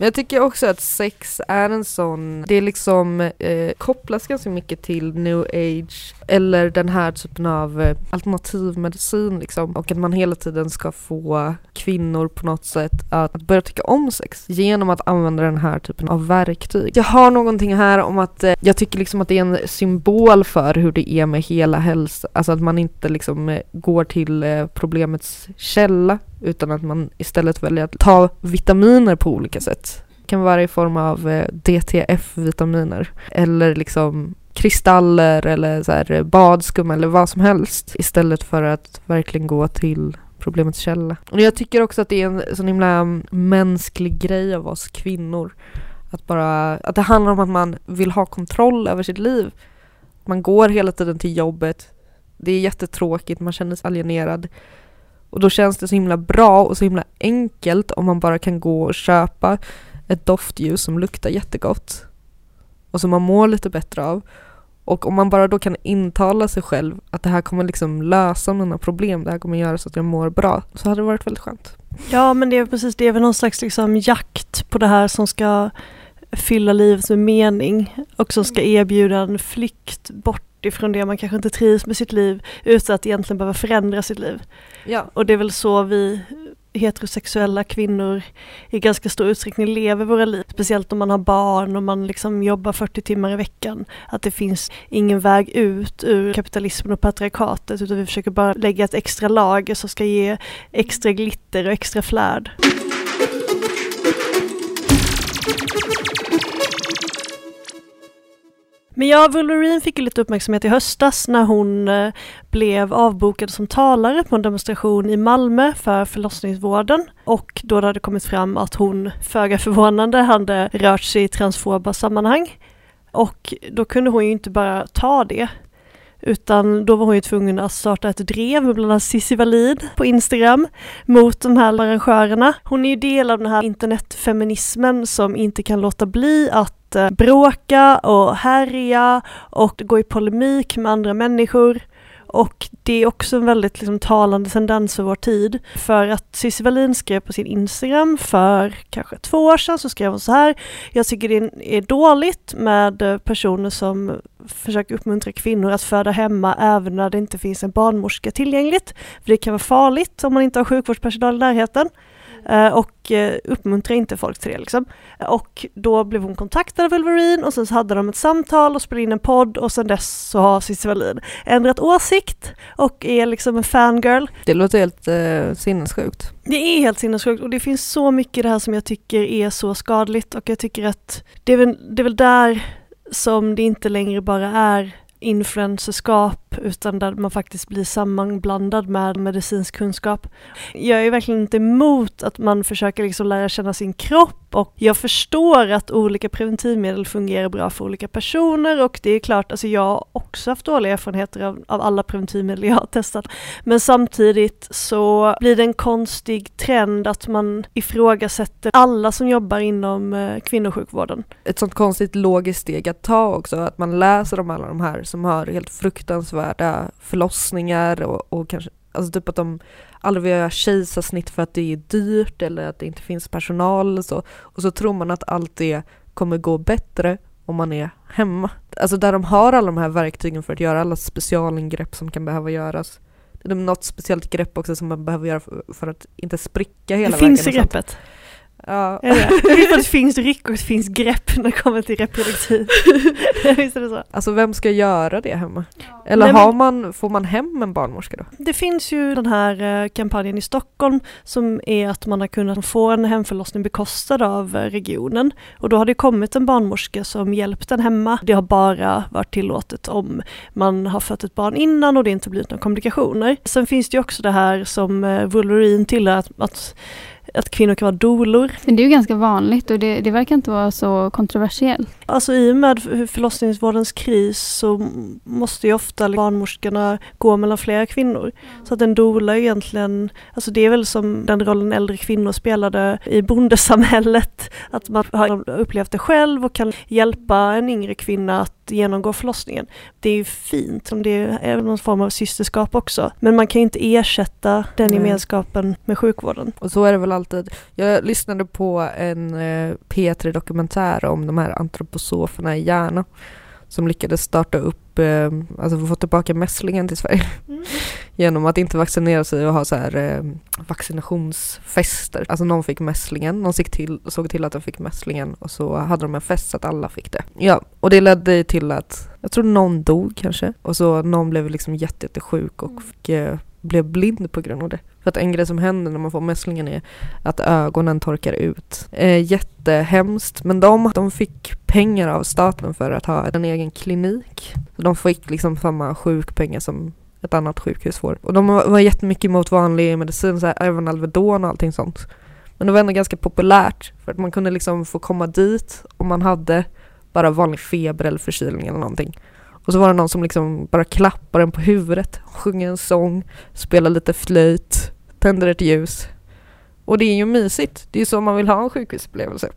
Men jag tycker också att sex är en sån, det är liksom eh, kopplas ganska mycket till new age eller den här typen av eh, alternativmedicin liksom. Och att man hela tiden ska få kvinnor på något sätt att, att börja tycka om sex genom att använda den här typen av verktyg. Jag har någonting här om att eh, jag tycker liksom att det är en symbol för hur det är med hela hälsa, alltså att man inte liksom eh, går till eh, problemets källa utan att man istället väljer att ta vitaminer på olika sätt. Det kan vara i form av eh, DTF-vitaminer eller liksom kristaller eller så här, eh, badskum eller vad som helst istället för att verkligen gå till problemets källa. Och jag tycker också att det är en sån himla mänsklig grej av oss kvinnor. Att, bara, att det handlar om att man vill ha kontroll över sitt liv. Man går hela tiden till jobbet. Det är jättetråkigt, man känner sig alienerad. Och då känns det så himla bra och så himla enkelt om man bara kan gå och köpa ett doftljus som luktar jättegott och som man mår lite bättre av. Och om man bara då kan intala sig själv att det här kommer liksom lösa mina problem, det här kommer göra så att jag mår bra, så hade det varit väldigt skönt. Ja men det är precis, det är väl någon slags liksom jakt på det här som ska fylla livet med mening och som ska erbjuda en flykt bort ifrån det man kanske inte trivs med sitt liv utan att egentligen behöva förändra sitt liv. Ja. Och det är väl så vi heterosexuella kvinnor i ganska stor utsträckning lever våra liv. Speciellt om man har barn och man liksom jobbar 40 timmar i veckan. Att det finns ingen väg ut ur kapitalismen och patriarkatet utan vi försöker bara lägga ett extra lager som ska ge extra glitter och extra flärd. Men ja, Wolverine fick ju lite uppmärksamhet i höstas när hon eh, blev avbokad som talare på en demonstration i Malmö för förlossningsvården. Och då det hade kommit fram att hon, föga förvånande, hade rört sig i transfoba sammanhang. Och då kunde hon ju inte bara ta det, utan då var hon ju tvungen att starta ett drev med bland annat Cissi Wallin på Instagram mot de här arrangörerna. Hon är ju del av den här internetfeminismen som inte kan låta bli att eh, bråka och härja och gå i polemik med andra människor. Och det är också en väldigt liksom, talande tendens för vår tid. För att Cissi Wallin skrev på sin Instagram för kanske två år sedan så skrev hon så här. Jag tycker det är dåligt med personer som försöker uppmuntra kvinnor att föda hemma även när det inte finns en barnmorska tillgängligt. För det kan vara farligt om man inte har sjukvårdspersonal i närheten eh, och eh, uppmuntrar inte folk till det liksom. Och då blev hon kontaktad av Wolverine och sen så hade de ett samtal och spelade in en podd och sen dess så har Cissi Wallin ändrat åsikt och är liksom en fangirl. Det låter helt eh, sinnessjukt. Det är helt sinnessjukt och det finns så mycket i det här som jag tycker är så skadligt och jag tycker att det är väl, det är väl där som det inte längre bara är influencerskap utan där man faktiskt blir sammanblandad med medicinsk kunskap. Jag är verkligen inte emot att man försöker liksom lära känna sin kropp och jag förstår att olika preventivmedel fungerar bra för olika personer och det är klart, alltså jag har också haft dåliga erfarenheter av, av alla preventivmedel jag har testat. Men samtidigt så blir det en konstig trend att man ifrågasätter alla som jobbar inom eh, kvinnosjukvården. Ett sånt konstigt logiskt steg att ta också, att man läser om alla de här som har helt fruktansvärda förlossningar och, och kanske, alltså typ att de aldrig vill göra kejsarsnitt för att det är dyrt eller att det inte finns personal och så. Och så tror man att allt det kommer gå bättre om man är hemma. Alltså där de har alla de här verktygen för att göra alla specialingrepp som kan behöva göras. Det är något speciellt grepp också som man behöver göra för, för att inte spricka hela det vägen. finns i och sånt. Ja. Vet att det finns ryck och det finns grepp när det kommer till reproduktiv. (laughs) Visst är det så? Alltså vem ska göra det hemma? Eller Nej, har man, får man hem en barnmorska då? Det finns ju den här eh, kampanjen i Stockholm som är att man har kunnat få en hemförlossning bekostad av eh, regionen. Och då har det kommit en barnmorska som hjälpt en hemma. Det har bara varit tillåtet om man har fött ett barn innan och det inte blivit några komplikationer. Sen finns det ju också det här som eh, Wolverine tillhör att, att att kvinnor kan vara dolor. Men det är ju ganska vanligt och det, det verkar inte vara så kontroversiellt. Alltså i och med förlossningsvårdens kris så måste ju ofta barnmorskorna gå mellan flera kvinnor. Så att en doula är egentligen, alltså det är väl som den rollen äldre kvinnor spelade i bondesamhället. Att man har upplevt det själv och kan hjälpa en yngre kvinna att genomgå förlossningen. Det är ju fint, om det är någon form av systerskap också. Men man kan ju inte ersätta den Nej. gemenskapen med sjukvården. Och så är det väl alltid. Jag lyssnade på en eh, P3-dokumentär om de här antroposoferna i Järna som lyckades starta upp, eh, alltså få tillbaka mässlingen till Sverige (laughs) genom att inte vaccinera sig och ha så här eh, vaccinationsfester. Alltså någon fick mässlingen, någon såg till, såg till att de fick mässlingen och så hade de en fest så att alla fick det. Ja, och det ledde till att, jag tror någon dog kanske och så någon blev liksom jätte, jättesjuk och fick, eh, blev blind på grund av det. För att en grej som händer när man får mässlingen är att ögonen torkar ut. Eh, jättehemskt, men de, de fick pengar av staten för att ha en egen klinik. De fick liksom samma sjukpengar som ett annat sjukhus får. Och de var, var jättemycket emot vanlig medicin, så här, även Alvedon och allting sånt. Men det var ändå ganska populärt för att man kunde liksom få komma dit om man hade bara vanlig feber eller förkylning eller någonting. Och så var det någon som liksom bara klappade en på huvudet, sjunger en sång, spelar lite flöjt, tänder ett ljus. Och det är ju mysigt. Det är så man vill ha en sjukhusupplevelse.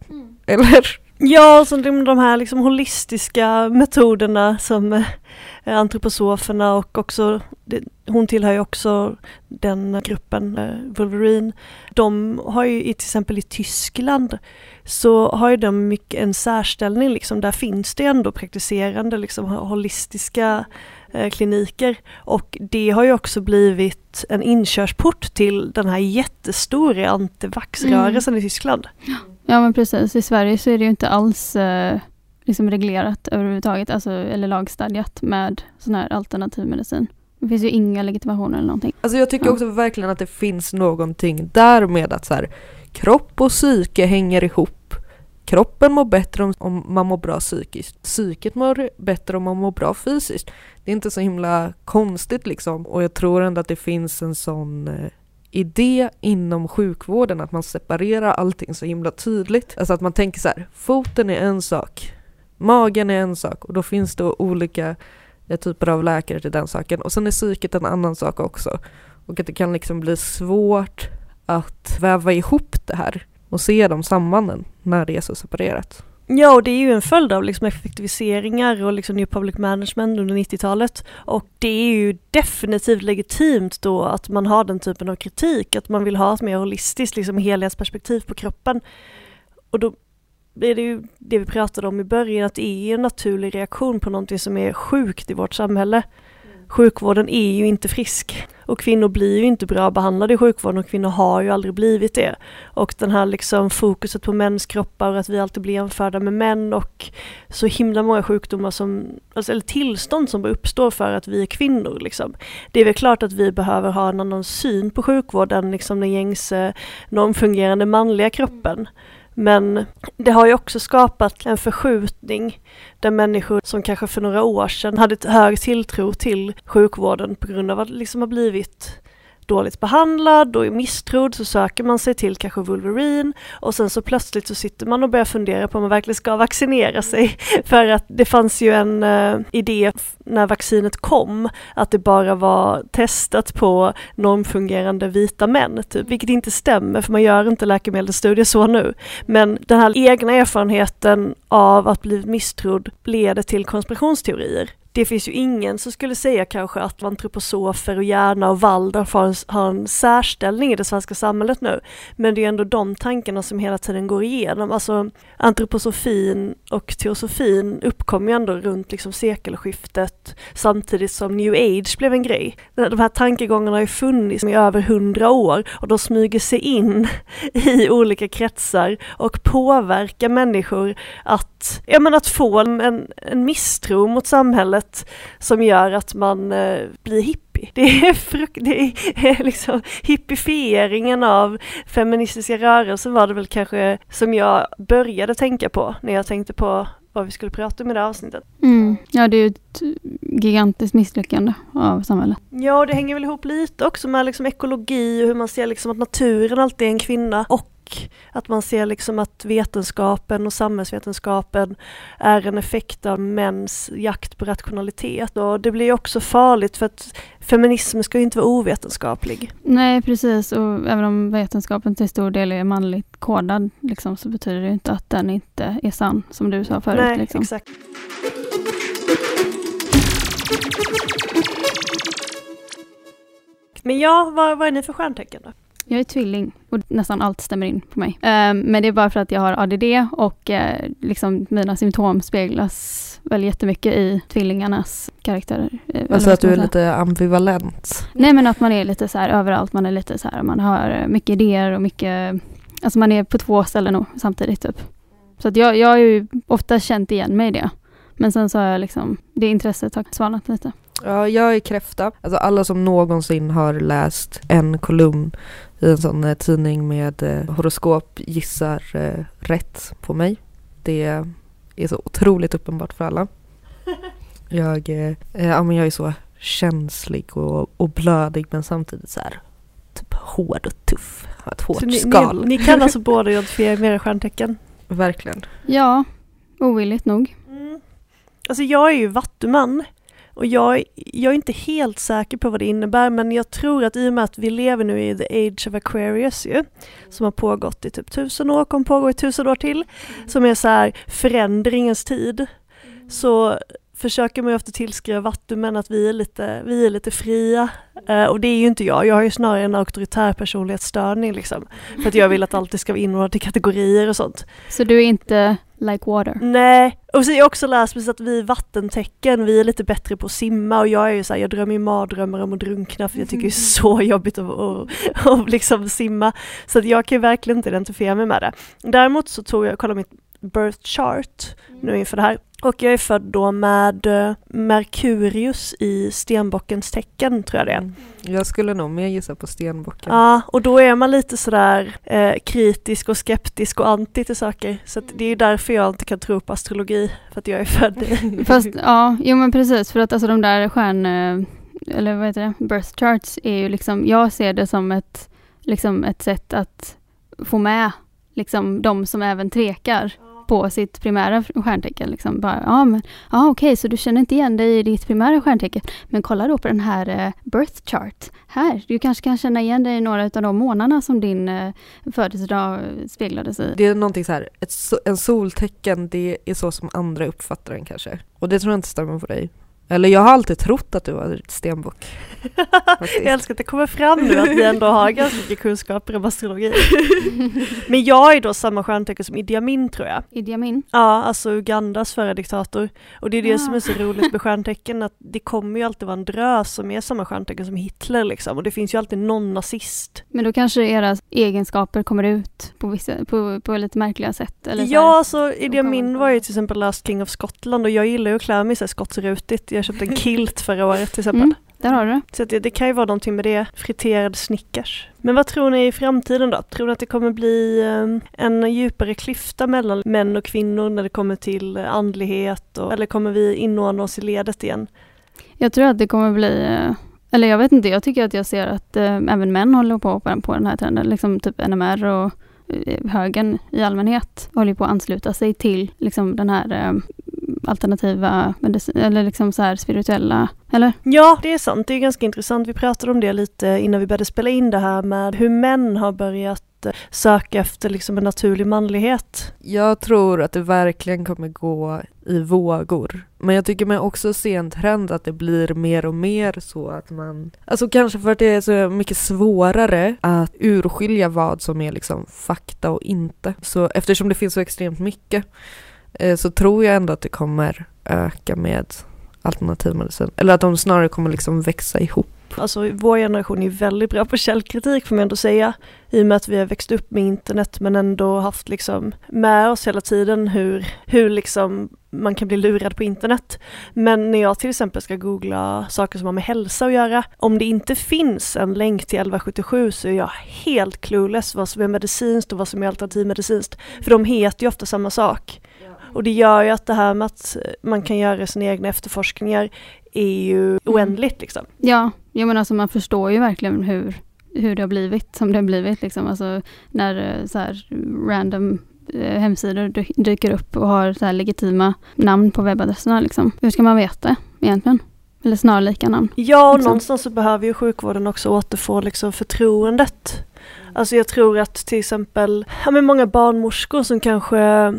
Eller? Ja, och så de, här liksom holistiska metoderna som eh, antroposoferna och också, det, hon tillhör ju också den gruppen, eh, Wolverine. De har ju i, till exempel i Tyskland så har ju de mycket en särställning liksom, där finns det ändå praktiserande liksom holistiska eh, kliniker och det har ju också blivit en inkörsport till den här jättestora antivaxrörelsen i Tyskland. Ja men precis, i Sverige så är det ju inte alls eh, liksom reglerat överhuvudtaget, alltså, eller lagstadgat med sån här alternativmedicin. Det finns ju inga legitimationer eller någonting. Alltså jag tycker Ja. också verkligen att det finns någonting där med att så här, kropp och psyke hänger ihop. Kroppen mår bättre om, om man mår bra psykiskt. Psyket mår bättre om man mår bra fysiskt. Det är inte så himla konstigt liksom. Och jag tror ändå att det finns en sån eh, idé inom sjukvården att man separerar allting så himla tydligt. Alltså att man tänker så här, foten är en sak, magen är en sak och då finns det olika eh, typer av läkare till den saken. Och sen är psyket en annan sak också. Och att det kan liksom bli svårt att väva ihop det här och se de sambanden när det är så separerat. Ja, och det är ju en följd av liksom effektiviseringar och liksom new public management under 90-talet. Och det är ju definitivt legitimt då att man har den typen av kritik, att man vill ha ett mer holistiskt liksom helhetsperspektiv på kroppen. Och då är det ju det vi pratade om i början, att det är en naturlig reaktion på någonting som är sjukt i vårt samhälle sjukvården är ju inte frisk. Och kvinnor blir ju inte bra behandlade i sjukvården och kvinnor har ju aldrig blivit det. Och den här liksom fokuset på mäns kroppar och att vi alltid blir jämförda med män och så himla många sjukdomar som, alltså, eller tillstånd som uppstår för att vi är kvinnor. Liksom. Det är väl klart att vi behöver ha en annan syn på sjukvården, liksom den gängse normfungerande manliga kroppen. Men det har ju också skapat en förskjutning där människor som kanske för några år sedan hade ett hög tilltro till sjukvården på grund av att det liksom har blivit dåligt behandlad och är misstrodd så söker man sig till kanske Wolverine. Och sen så plötsligt så sitter man och börjar fundera på om man verkligen ska vaccinera sig. (laughs) För att det fanns ju en uh, idé när vaccinet kom att det bara var testat på normfungerande vita män, typ, vilket inte stämmer för man gör inte läkemedelsstudier så nu. Men den här egna erfarenheten av att bli misstrodd leder till konspirationsteorier det finns ju ingen som skulle säga kanske att antroposofer och Järna och Waldorf har en, har en särställning i det svenska samhället nu. Men det är ändå de tankarna som hela tiden går igenom. Alltså antroposofin och teosofin uppkom ju ändå runt liksom sekelskiftet samtidigt som new age blev en grej. De här tankegångarna har ju funnits i över hundra år och de smyger sig in (laughs) i olika kretsar och påverkar människor att, ja men att få en, en misstro mot samhället sätt som gör att man eh, blir hippie. Det är, (laughs) fruk- det är (laughs) liksom hippifieringen av feministiska rörelsen var det väl kanske som jag började tänka på när jag tänkte på vad vi skulle prata om i det här avsnittet. Mm. Ja, det är ju ett gigantiskt misslyckande av samhället. Ja, och det hänger väl ihop lite också med liksom ekologi och hur man ser liksom att naturen alltid är en kvinna och att man ser liksom att vetenskapen och samhällsvetenskapen är en effekt av mäns jakt på rationalitet. Och det blir också farligt för att feminism ska ju inte vara ovetenskaplig. Nej, precis. Och även om vetenskapen till stor del är manligt kodad liksom, så betyder det inte att den inte är sann, som du sa förut. Nej, liksom. exakt. Men ja, vad, vad är ni för stjärntecken då? Jag är tvilling och nästan allt stämmer in på mig. Um, men det är bara för att jag har ADD och uh, liksom mina symptom speglas väl jättemycket i tvillingarnas karaktärer. Uh, alltså att du är lite ambivalent? Nej men att man är lite så här överallt, man är lite så här, man har mycket idéer och mycket, alltså man är på två ställen samtidigt typ. Så att jag, jag har ju ofta känt igen mig i det. Men sen så har jag liksom, det intresset har svalnat lite. Ja, jag är kräfta. Alltså alla som någonsin har läst en kolumn i en sån eh, tidning med eh, horoskop gissar eh, rätt på mig. Det är så otroligt uppenbart för alla. (laughs) Jag, eh, ja, men jag är så känslig och, och blödig men samtidigt så här typ hård och tuff. Har ett hårt ni, skal. Ni, ni kan alltså båda identifiera med era stjärntecken? Verkligen. Ja, ovilligt nog. Mm. Alltså jag är ju vattuman. Och jag, jag är inte helt säker på vad det innebär men jag tror att i och med att vi lever nu i the age of Aquarius ju, som har pågått i typ tusen år, kommer pågå i tusen år till, som är så här förändringens tid, så försöker man ju ofta tillskriva vattumän att vi är lite, vi är lite fria. Eh, och det är ju inte jag, jag har ju snarare en auktoritär personlighetsstörning liksom. För att jag vill att allt ska vara inordnat i kategorier och sånt. Så du är inte like water? Nej, och så har jag också läst precis att vi vattentecken, vi är lite bättre på att simma och jag är ju såhär, jag drömmer ju mardrömmar om att drunkna för jag tycker det är så (laughs) jobbigt att, att, att liksom simma. Så att jag kan ju verkligen inte identifiera mig med det. Däremot så tog jag och kollade mitt birth chart nu inför det här och jag är född då med eh, Merkurius i stenbockens tecken, tror jag det är. Mm. Jag skulle nog mer gissa på stenbocken. Ja, och då är man lite sådär eh, kritisk och skeptisk och anti till saker. Så det är därför jag inte kan tro på astrologi, för att jag är född i... (laughs) Fast ja, jo men precis, för att alltså de där stjärn... Eller vad heter det? Birth charts är ju liksom, jag ser det som ett, liksom ett sätt att få med liksom de som även tvekar på sitt primära stjärntecken. Liksom bara, ja, men, ja, okej, så du känner inte igen dig i ditt primära stjärntecken. Men kolla då på den här eh, birth chart. Här, du kanske kan känna igen dig i några av de månaderna som din eh, födelsedag speglades i. Det är någonting så här, ett, en soltecken, det är så som andra uppfattar den kanske. Och det tror jag inte stämmer på dig. Eller jag har alltid trott att du var stenbock. (laughs) Jag älskar att det kommer fram nu att vi ändå har ganska mycket kunskaper om astrologi. (laughs) Men jag är då samma stjärntecken som Idi Amin tror jag. Idi Amin. Ja, alltså Ugandas förra diktator. Och det är det Ah. som är så roligt med (laughs) stjärntecken, att det kommer ju alltid vara en drös som är samma stjärntecken som Hitler liksom. Och det finns ju alltid någon nazist. Men då kanske era egenskaper kommer ut på, vissa, på, på lite märkliga sätt? Eller så Ja, här. alltså Idi Amin var ju till exempel Last King of Scotland och jag gillar ju att klä mig så här. Jag köpte en (laughs) kilt förra året till exempel. Mm, där har du. Så det, det kan ju vara någonting med det, friterad Snickers. Men vad tror ni i framtiden då? Tror ni att det kommer bli eh, en djupare klyfta mellan män och kvinnor när det kommer till andlighet? Och, eller kommer vi inordna oss i ledet igen? Jag tror att det kommer bli, eh, eller jag vet inte, jag tycker att jag ser att eh, även män håller på på den, på den här trenden, liksom typ NMR och eh, högern i allmänhet håller på att ansluta sig till liksom den här eh, alternativa medicin, eller liksom så här spirituella, eller? Ja, det är sant. Det är ganska intressant. Vi pratade om det lite innan vi började spela in det här med hur män har börjat eh, söka efter liksom en naturlig manlighet. Jag tror att det verkligen kommer gå i vågor. Men jag tycker mig också se en trend att det blir mer och mer så att man... Alltså kanske för att det är så mycket svårare att urskilja vad som är liksom fakta och inte. Så eftersom det finns så extremt mycket Eh, så tror jag ändå att det kommer öka med alternativmedicin. Eller att de snarare kommer liksom växa ihop. Alltså vår generation är väldigt bra på källkritik får man ändå säga. I och med att vi har växt upp med internet men ändå haft liksom med oss hela tiden hur, hur liksom man kan bli lurad på internet. Men när jag till exempel ska googla saker som har med hälsa att göra, om det inte finns en länk till 1177 så är jag helt clueless vad som är medicinskt och vad som är alternativmedicinskt. För de heter ju ofta samma sak. Och det gör ju att det här med att man kan göra sina egna efterforskningar är ju oändligt liksom. Ja, jag menar alltså man förstår ju verkligen hur, hur det har blivit som det har blivit liksom. Alltså när eh, så här random eh, hemsidor dy- dyker upp och har så här legitima namn på webbadresserna liksom. Hur ska man veta egentligen? Eller snarlika namn. Ja, och Liksom. någonstans så behöver ju sjukvården också återfå liksom förtroendet. Alltså jag tror att till exempel, ja men många barnmorskor som kanske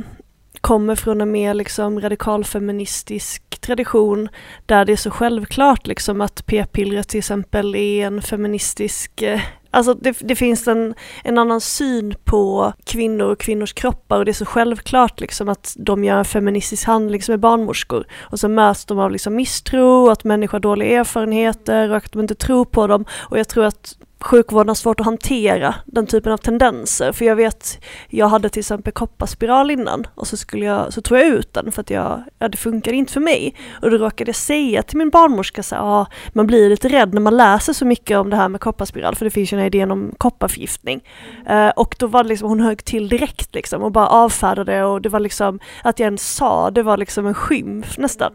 kommer från en mer liksom radikalfeministisk tradition där det är så självklart liksom att p-pillret till exempel är en feministisk eh, Alltså det, det finns en, en annan syn på kvinnor och kvinnors kroppar och det är så självklart liksom att de gör en feministisk handling som är barnmorskor. Och så möts de av liksom misstro, att människor har dåliga erfarenheter och att de inte tror på dem. Och jag tror att sjukvården har svårt att hantera den typen av tendenser. För jag vet, jag hade till exempel kopparspiral innan och så, skulle jag, så tog jag ut den för att jag, ja, det funkade inte för mig. Och då råkade jag säga till min barnmorska så ah, man blir lite rädd när man läser så mycket om det här med kopparspiral för det finns ju den här idén om kopparförgiftning. Eh, och då var det liksom, hon högg till direkt liksom och bara avfärdade och det var liksom, att jag ens sa det var liksom en skymf nästan.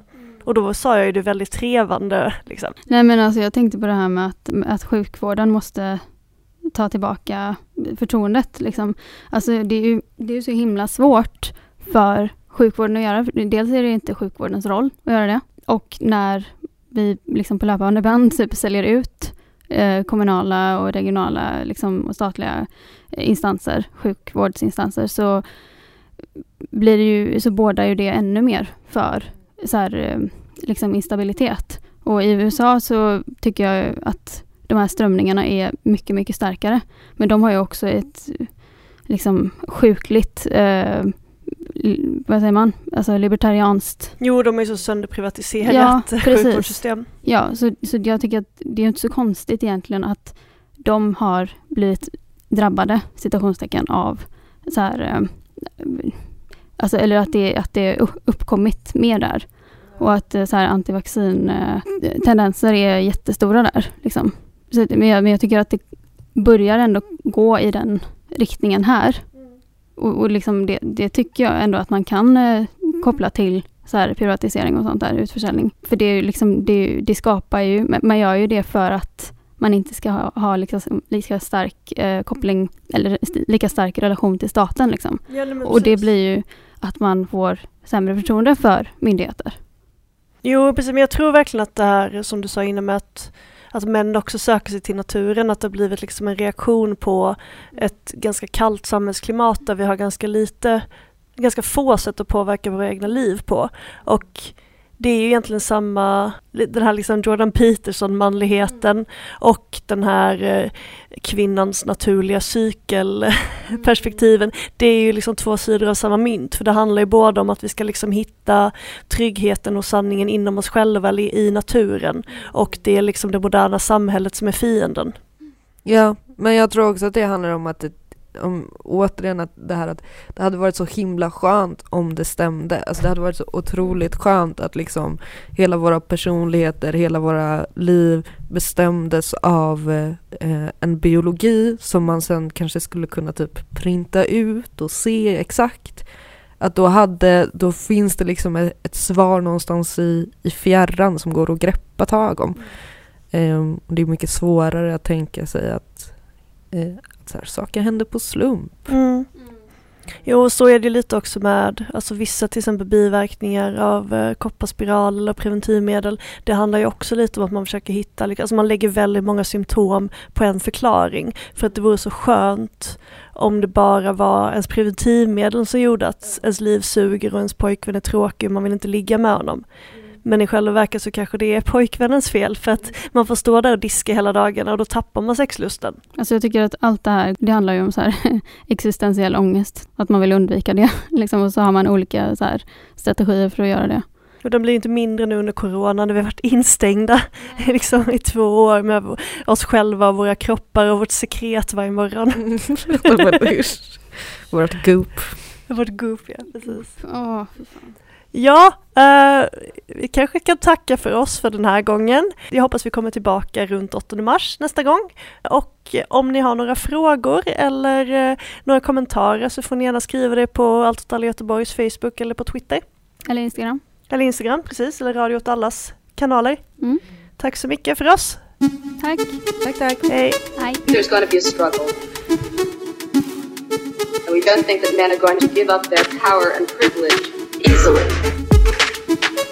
Och då sa jag ju det väldigt trevande liksom. Nej men alltså jag tänkte på det här med att, att sjukvården måste ta tillbaka förtroendet. Liksom. Alltså det är ju det är ju så himla svårt för sjukvården att göra. Dels är det inte sjukvårdens roll att göra det. Och när vi liksom på löpande band typ säljer ut eh, kommunala och regionala liksom, och statliga eh, instanser, sjukvårdsinstanser, så blir det ju, så bådar ju det ännu mer för så här, eh, liksom instabilitet. Och i USA så tycker jag att de här strömningarna är mycket, mycket starkare. Men de har ju också ett liksom sjukligt, eh, vad säger man, alltså libertarianskt. Jo, de är så sönderprivatiserat Ja, (laughs) sjukvårdssystem. Ja, så, så jag tycker att det är inte så konstigt egentligen att de har blivit drabbade, citationstecken, av så här, eh, alltså, eller att det, att det uppkommit mer där. Och att eh, så här antivaccintendenser är jättestora där. Liksom. Så, men, jag, men jag tycker att det börjar ändå gå i den riktningen här. Och, och liksom det, det tycker jag ändå att man kan eh, koppla till så här privatisering och sånt där, utförsäljning. För det, är ju liksom, det, det skapar ju, man gör ju det för att man inte ska ha, ha liksom, lika stark eh, koppling eller lika stark relation till staten. Liksom. Ja, Och det blir ju att man får sämre förtroende för myndigheter. Jo, precis. Men jag tror verkligen att det här som du sa innan med att, att män också söker sig till naturen, att det har blivit liksom en reaktion på ett ganska kallt samhällsklimat där vi har ganska lite, ganska få sätt att påverka våra egna liv på. Och det är ju egentligen samma, den här liksom Jordan Peterson-manligheten och den här eh, kvinnans naturliga cykelperspektiven. Det är ju liksom två sidor av samma mynt, för det handlar ju både om att vi ska liksom hitta tryggheten och sanningen inom oss själva eller i naturen och det är liksom det moderna samhället som är fienden. Ja, men jag tror också att det handlar om att det, om, återigen att det här att det hade varit så himla skönt om det stämde. Alltså det hade varit så otroligt skönt att liksom hela våra personligheter, hela våra liv bestämdes av eh, en biologi som man sen kanske skulle kunna typ printa ut och se exakt. Att då, hade, då finns det liksom ett, ett svar någonstans i, i fjärran som går att greppa tag om. Um, det är mycket svårare att tänka sig att, uh, att så här, saker händer på slump. Mm. Jo, så är det lite också med alltså vissa till exempel biverkningar av eh, kopparspiral eller preventivmedel. Det handlar ju också lite om att man försöker hitta, alltså man lägger väldigt många symptom på en förklaring. För att det vore så skönt om det bara var ens preventivmedel som gjorde att ens liv suger och ens pojkvän är tråkig och man vill inte ligga med honom. Men i själva verket så kanske det är pojkvännens fel för att man får stå där och diska hela dagarna och då tappar man sexlusten. Alltså jag tycker att allt det här, det handlar ju om så här (laughs) existentiell ångest. Att man vill undvika det. (laughs) Liksom, och så har man olika så här strategier för att göra det. Och den blir inte mindre nu under corona när vi har varit instängda (laughs) liksom, i två år med oss själva och våra kroppar och vårt sekret varje morgon. Vårt goop. Vårt goop, ja precis. Oh, Ja, eh, vi kanske kan tacka för oss för den här gången. Jag hoppas vi kommer tillbaka runt 8 mars nästa gång. Och om ni har några frågor eller eh, några kommentarer så får ni gärna skriva det på Allt åt alla Göteborgs Facebook eller på Twitter. Eller Instagram. Eller Instagram, precis. Eller Radio åt allas kanaler. Mm. Tack så mycket för oss. Tack. Tack, tack. Hej. Hej. There's to be a struggle. And we don't think that men are going to give up their power and privilege easily.